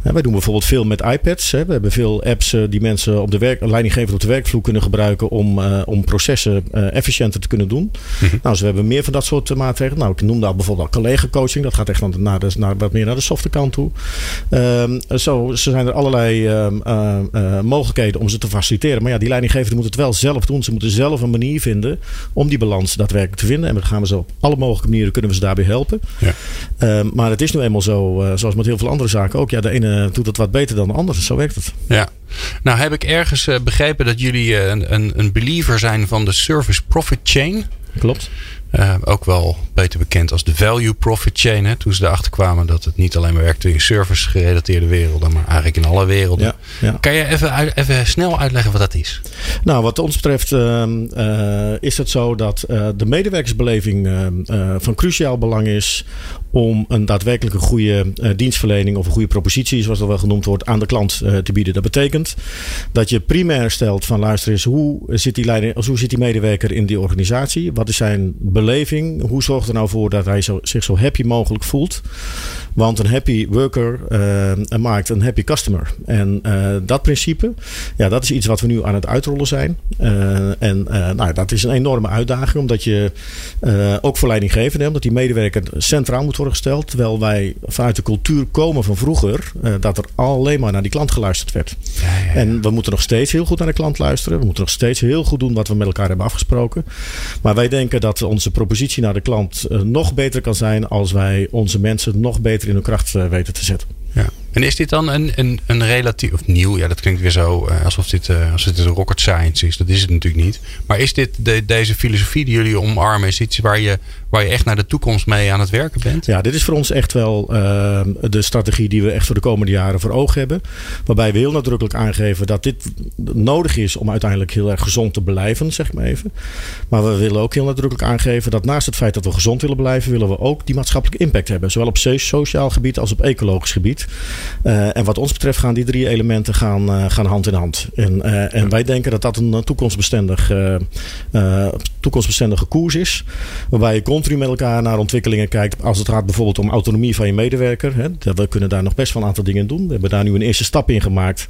Hè, wij doen bijvoorbeeld veel met iPads. Hè. We hebben veel apps uh, die mensen op de werk, leidinggevend op de werkvloer kunnen gebruiken om, om processen efficiënter te kunnen doen. Mm -hmm. Nou, dus we hebben meer van dat soort maatregelen. Nou, ik noemde al bijvoorbeeld collega coaching. Dat gaat echt naar, de, naar, wat meer naar de softe kant toe. Um, zo, zo zijn er allerlei uh, mogelijkheden om ze te faciliteren. Maar ja, die leidinggevenden moeten het wel zelf doen. Ze moeten zelf een manier vinden om die balans daadwerkelijk te vinden. En dan gaan we zo op alle mogelijke manieren kunnen we ze daarbij helpen. Ja. Uh, maar het is nu eenmaal zo, uh, zoals met heel veel andere zaken ook. Ja, de ene doet het wat beter dan de andere. Zo werkt het. Ja. Nou heb ik ergens begrepen dat jullie een, een, een believer zijn van de service profit chain. Klopt. Uh, ook wel beter bekend als de value profit chain. Hè, toen ze erachter kwamen dat het niet alleen maar werkte in service gerelateerde werelden, maar eigenlijk in alle werelden. Ja, ja. Kan je even, even snel uitleggen wat dat is? Nou, wat ons betreft uh, uh, is het zo dat de medewerkersbeleving van cruciaal belang is om een daadwerkelijk een goede dienstverlening of een goede propositie, zoals dat wel genoemd wordt, aan de klant te bieden. Dat betekent dat je primair stelt van luister eens, hoe zit die, leiding, hoe zit die medewerker in die organisatie? Wat is zijn beleving? Hoe zorgt er nou voor dat hij zo, zich zo happy mogelijk voelt? Want een happy worker uh, maakt een happy customer. En dat principe, ja, dat is iets wat we nu aan het uitrollen zijn. En nou, dat is een enorme uitdaging, omdat je ook voor leidinggevenden, omdat die medewerker centraal moet worden gesteld. Terwijl wij vanuit de cultuur komen van vroeger, dat er alleen maar naar die klant geluisterd werd. Ja, ja. En we moeten nog steeds heel goed naar de klant luisteren. We moeten nog steeds heel goed doen wat we met elkaar hebben afgesproken. Maar wij denken dat onze propositie naar de klant nog beter kan zijn als wij onze mensen nog beter in hun kracht uh, weten te zetten. Ja. En is dit dan een, een, een relatief, of nieuw, ja dat klinkt weer zo uh, alsof dit, uh, alsof dit een rocket science is. Dat is het natuurlijk niet. Maar is dit de, deze filosofie die jullie omarmen, is iets waar je, waar je echt naar de toekomst mee aan het werken bent? Ja, dit is voor ons echt wel uh, de strategie die we echt voor de komende jaren voor ogen hebben. Waarbij we heel nadrukkelijk aangeven dat dit nodig is om uiteindelijk heel erg gezond te blijven, zeg maar even. Maar we willen ook heel nadrukkelijk aangeven dat naast het feit dat we gezond willen blijven, willen we ook die maatschappelijke impact hebben. Zowel op sociaal gebied als op ecologisch gebied. Uh, en wat ons betreft gaan die drie elementen gaan, uh, gaan hand in hand. En, uh, en wij denken dat dat een toekomstbestendig, toekomstbestendige koers is. Waarbij je continu met elkaar naar ontwikkelingen kijkt. Als het gaat bijvoorbeeld om autonomie van je medewerker. Hè, we kunnen daar nog best wel een aantal dingen doen. We hebben daar nu een eerste stap in gemaakt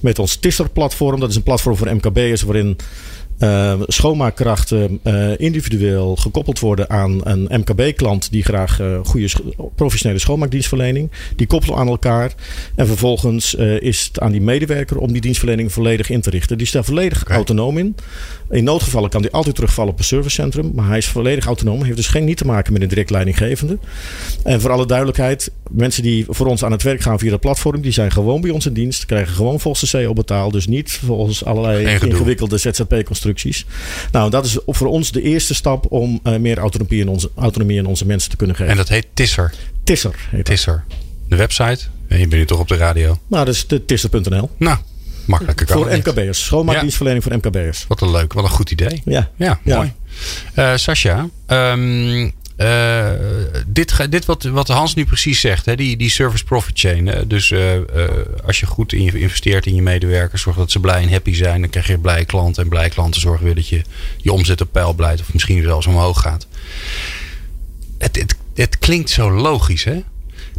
met ons Tisser-platform. Dat is een platform voor MKB'ers waarin uh, schoonmaakkrachten uh, individueel gekoppeld worden aan een MKB-klant die graag uh, goede professionele schoonmaakdienstverlening. Die koppelen aan elkaar. En vervolgens is het aan die medewerker om die dienstverlening volledig in te richten. Die is daar volledig okay. autonoom in. In noodgevallen kan hij altijd terugvallen op een servicecentrum. Maar hij is volledig autonoom. Heeft dus geen niet te maken met een direct leidinggevende. En voor alle duidelijkheid, mensen die voor ons aan het werk gaan via dat platform, die zijn gewoon bij ons in dienst. Krijgen gewoon volgens de CO betaald. Dus niet volgens allerlei ingewikkelde ZZP-constructies. Nou, dat is voor ons de eerste stap om uh, meer autonomie in, onze, autonomie in onze mensen te kunnen geven. En dat heet Tisser. Tisser. Heet Tisser. De website. En je bent nu toch op de radio. Nou, dat is de tisser.nl. Nou, makkelijker kan Voor MKB'ers. Schoonmaakdienstverlening ja. voor MKB'ers. Wat een leuk, wat een goed idee. Ja, ja, ja. mooi. Uh, Sascha, um, uh, dit, dit wat, wat Hans nu precies zegt, hè, die, die service profit chain. Dus uh, als je goed investeert in je medewerkers, zorg dat ze blij en happy zijn, dan krijg je blije klanten. En blije klanten zorgen weer dat je je omzet op peil blijft of misschien zelfs omhoog gaat. Het, het, het klinkt zo logisch, hè?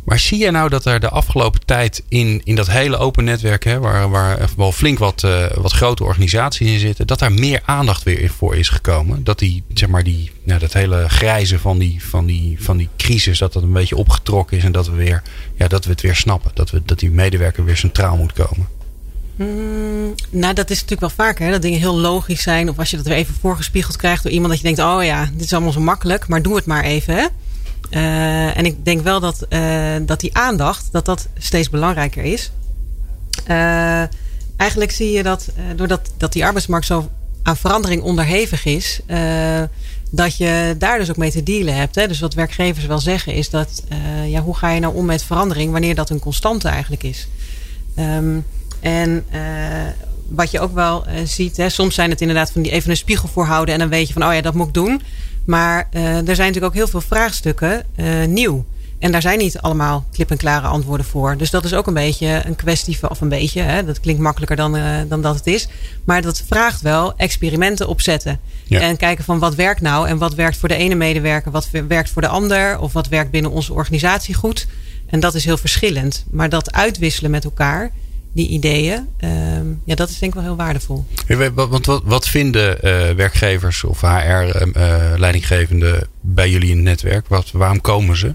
Maar zie jij nou dat er de afgelopen tijd in, in dat hele open netwerk, hè, waar, waar wel flink wat, uh, wat grote organisaties in zitten, dat daar meer aandacht weer voor is gekomen? Dat die, zeg maar, die, nou, dat hele grijze van die, van, die, van die crisis, dat dat een beetje opgetrokken is en dat we, weer, ja, dat we het weer snappen. Dat, we, dat die medewerker weer centraal moet komen. Mm, nou, dat is natuurlijk wel vaker. Hè, dat dingen heel logisch zijn. Of als je dat weer even voorgespiegeld krijgt door iemand. Dat je denkt, oh ja, dit is allemaal zo makkelijk. Maar doe het maar even. Hè? Uh, en ik denk wel dat, uh, dat die aandacht, dat dat steeds belangrijker is. Uh, eigenlijk zie je dat doordat dat die arbeidsmarkt zo aan verandering onderhevig is, dat je daar dus ook mee te dealen hebt. Hè? Dus wat werkgevers wel zeggen is dat, ja, hoe ga je nou om met verandering wanneer dat een constante eigenlijk is? Um, en wat je ook wel ziet, hè, soms zijn het inderdaad van die even een spiegel voorhouden en dan weet je van, oh ja, dat moet ik doen. Maar uh, er zijn natuurlijk ook heel veel vraagstukken uh, nieuw. En daar zijn niet allemaal klip-en-klare antwoorden voor. Dus dat is ook een beetje een kwestie van, of een beetje, hè, dat klinkt makkelijker dan, uh, dan dat het is. Maar dat vraagt wel experimenten opzetten. Ja. En kijken van wat werkt nou en wat werkt voor de ene medewerker, wat werkt voor de ander, of wat werkt binnen onze organisatie goed. En dat is heel verschillend. Maar dat uitwisselen met elkaar, die ideeën, uh, ja, dat is denk ik wel heel waardevol. Want wat, wat vinden uh, werkgevers of HR-leidinggevenden uh, bij jullie in het netwerk? Wat, waarom komen ze?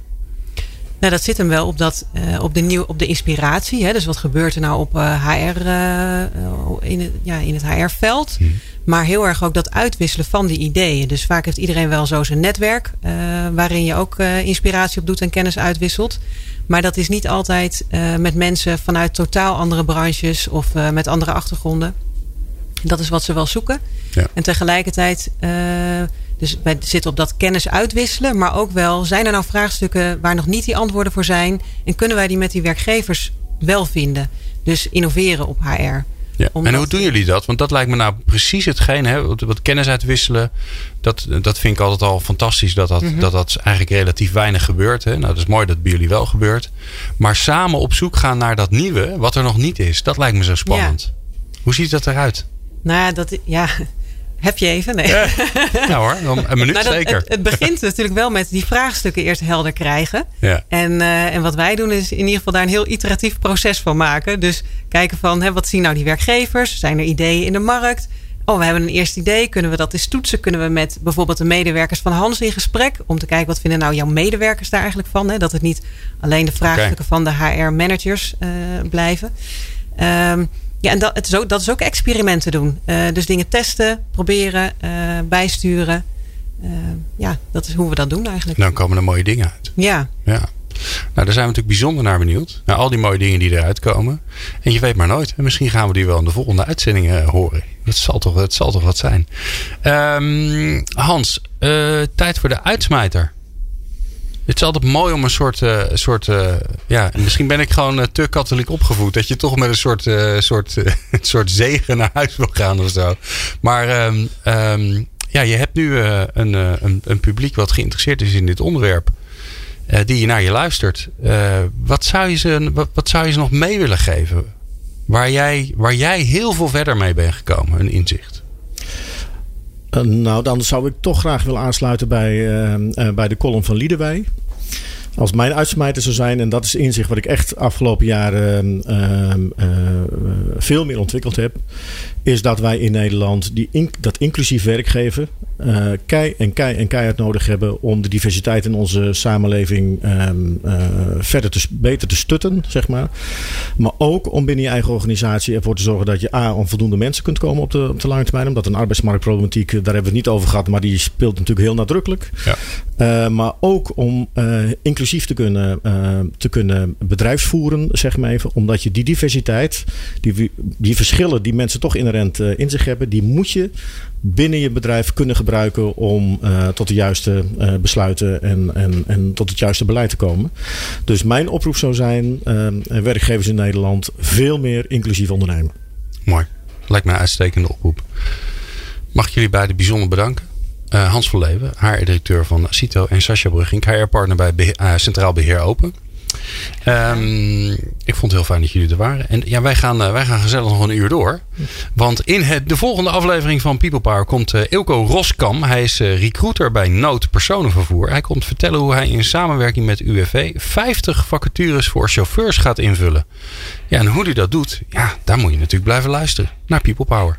Nou, dat zit hem wel op, dat, uh, op, de, nieuw, op de inspiratie. Hè? Dus wat gebeurt er nou op HR, in het, ja, in het HR-veld? Hmm. Maar heel erg ook dat uitwisselen van die ideeën. Dus vaak heeft iedereen wel zo zijn netwerk, waarin je ook inspiratie op doet en kennis uitwisselt. Maar dat is niet altijd uh, met mensen vanuit totaal andere branches of uh, met andere achtergronden. Dat is wat ze wel zoeken. Ja. En tegelijkertijd, uh, dus wij zitten op dat kennis uitwisselen, maar ook wel, zijn er nou vraagstukken waar nog niet die antwoorden voor zijn? En kunnen wij die met die werkgevers wel vinden? Dus innoveren op HR. Ja. En hoe doen jullie dat? Want dat lijkt me nou precies hetgeen. Hè? Wat kennis uitwisselen. Dat, dat vind ik altijd al fantastisch. Dat dat, mm -hmm. dat, dat eigenlijk relatief weinig gebeurt. Hè? Nou, dat is mooi dat bij jullie wel gebeurt. Maar samen op zoek gaan naar dat nieuwe. Wat er nog niet is. Dat lijkt me zo spannend. Ja. Hoe ziet dat eruit? Nou ja, dat, ja, heb je even? Nee. Ja. nou hoor, een minuut nou, dat, zeker. Het, het, begint natuurlijk wel met die vraagstukken eerst helder krijgen. Ja. En, uh, en wat wij doen is in ieder geval daar een heel iteratief proces van maken. Dus kijken van hè, wat zien nou die werkgevers? Zijn er ideeën in de markt? Oh, we hebben een eerste idee. Kunnen we dat eens toetsen? Kunnen we met bijvoorbeeld de medewerkers van Hans in gesprek? Om te kijken wat vinden nou jouw medewerkers daar eigenlijk van? Hè? Dat het niet alleen de vraagstukken okay. van de HR-managers uh, blijven. Um, ja, en dat, het is ook, dat is ook experimenten doen. Uh, dus dingen testen, proberen, uh, bijsturen. Uh, ja, dat is hoe we dat doen eigenlijk. Dan komen er mooie dingen uit. Ja. ja. Nou, daar zijn we natuurlijk bijzonder naar benieuwd. Naar al die mooie dingen die eruit komen. En je weet maar nooit. En misschien gaan we die wel in de volgende uitzendingen horen. Dat zal toch, het zal toch wat zijn. Um, Hans, tijd voor de uitsmijter. Het is altijd mooi om een soort. Uh, soort uh, ja, misschien ben ik gewoon uh, te katholiek opgevoed. Dat je toch met een soort, soort, soort zegen naar huis wil gaan of zo. Maar um, um, ja, je hebt nu een, een, een, publiek wat geïnteresseerd is in dit onderwerp. die naar je luistert. wat, zou je ze, wat, wat zou je ze nog mee willen geven? Waar jij, waar jij heel veel verder mee bent gekomen, een inzicht. Uh, nou, dan zou ik toch graag willen aansluiten bij, uh, uh, bij de column van Liedewij. Als mijn uitsmijter zou zijn, en dat is inzicht wat ik echt afgelopen jaren veel meer ontwikkeld heb, is dat wij in Nederland die in, dat inclusief werk geven, uh, kei en kei en keihard nodig hebben om de diversiteit in onze samenleving um, uh, verder te, beter te stutten, zeg maar. Maar ook om binnen je eigen organisatie ervoor te zorgen dat je A, om voldoende mensen kunt komen op de, op de lange termijn. Omdat een arbeidsmarktproblematiek, daar hebben we het niet over gehad, maar die speelt natuurlijk heel nadrukkelijk. Ja. Maar ook om inclusief te kunnen, te kunnen bedrijfsvoeren, zeg maar even. Omdat je die diversiteit, die, die verschillen die mensen toch inherent in zich hebben, die moet je binnen je bedrijf kunnen gebruiken om uh, tot de juiste besluiten en, en, en tot het juiste beleid te komen. Dus mijn oproep zou zijn: werkgevers in Nederland veel meer inclusief ondernemen. Mooi. Lijkt mij een uitstekende oproep. Mag ik jullie beiden bijzonder bedanken. Hans van Leeuwen, HR-directeur van CITO en Sascha Brugging, HR-partner bij Beheer, Centraal Beheer Open. Um, ik vond het heel fijn dat jullie er waren. En ja, wij gaan, uh, wij gaan gezellig nog een uur door. Want in het, de volgende aflevering van People Power komt uh, Ilko Roskam. Hij is recruiter bij Nood Personenvervoer. Hij komt vertellen hoe hij in samenwerking met UWV 50 vacatures voor chauffeurs gaat invullen. Ja, en hoe hij dat doet, ja, daar moet je natuurlijk blijven luisteren naar People Power.